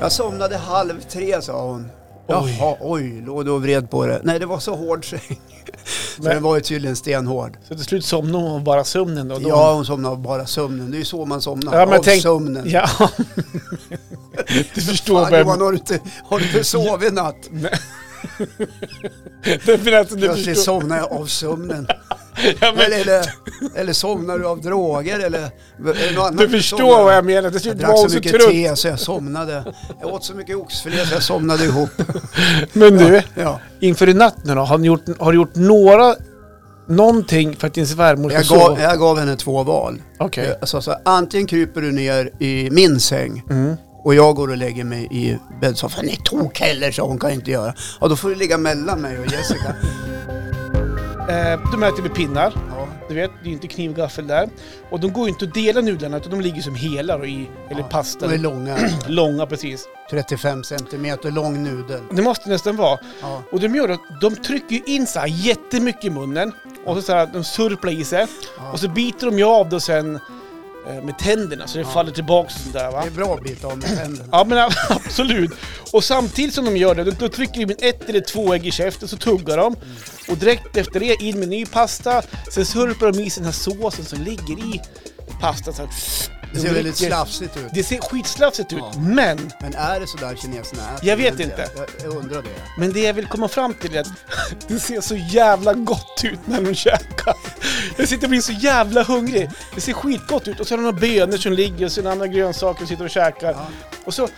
Jag somnade halv tre sa hon. Jaha, oj, låg du och vred på det? Nej, det var så hård säng. Så Men- den var ju tydligen stenhård. Så till slut somnade hon av bara sömnen då? då Ja, hon somnade av bara sömnen. Det är ju så man somnar, Ja, men av tänk- sömnen. Ja. du förstår Fan, vem... Johan, har du inte, har du inte sovit natt? Plötsligt somnar jag av sömnen. Ja, men, Eller, eller, eller somnar du av droger eller? något annat du förstår somnar av? vad jag menar. Till Jag slut drack så mycket trött. te så jag somnade. Jag åt så mycket oxfilé så jag somnade ihop. Men du, Ja. inför i natt nu då, har, ni gjort, har du gjort några... Någonting för att din svärmor ska Jag, sova? gav, jag gav henne två val. Okej. Alltså, så antingen kryper du ner i min säng Mm. och jag går och lägger mig i bäddsoffan. Nej, tok heller, så hon kan inte göra. Ja, då får du ligga mellan mig och Jessica. Eh, de äter med pinnar. Ja. Du vet, det är inte kniv och gaffel där. Och de går ju inte att dela nudlarna utan de ligger som hela då i, eller pasta. De är långa, Långa precis. 35 centimeter lång nudel. Det måste nästan vara. Ja. Och de gör att de trycker in så här jättemycket i munnen. Och så, så här, de surplar i sig. Ja. Och så biter de ju av det sen eh, med tänderna så det faller tillbaks och sådär va. Det är bra att bita av med tänderna. Ja men absolut. Och samtidigt som de gör det, då, trycker de in ett eller två ägg i käften så tuggar de. Och direkt efter det in med ny pasta. Sen surplar de i sig den här såsen som ligger i pastan. Så här, Det ser väldigt slafsigt ut. Det ser skitslafsigt ut. Ja. Men, Men är det sådär kineserna äter? Jag vet inte. Jag, jag undrar det. men det jag vill komma fram till är att det ser så jävla gott ut när de käkar. Jag sitter och blir så jävla hungrig. Det ser skitgott ut. Och så har de några bönor som ligger och så är det andra grönsaker och sitter och käkar. Ja. Och så,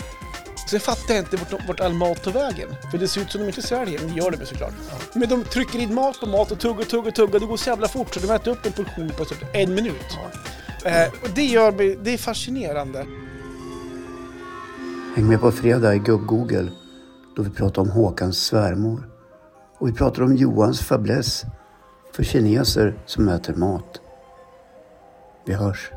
sen fattar jag inte vart, vart all mat tar vägen. För det ser ut som de inte säljer, men det gör de ju såklart. Men de trycker in mat på mat och tuggar, tuggar, tuggar. Det går så jävla fort så de äter upp en portion på typ en minut. Eh, och det gör mig, det är fascinerande. Häng med på fredag i Gubb-Google då vi pratar om Håkans svärmor. Och vi pratar om Johans fäbless för kineser som äter mat. Vi hörs.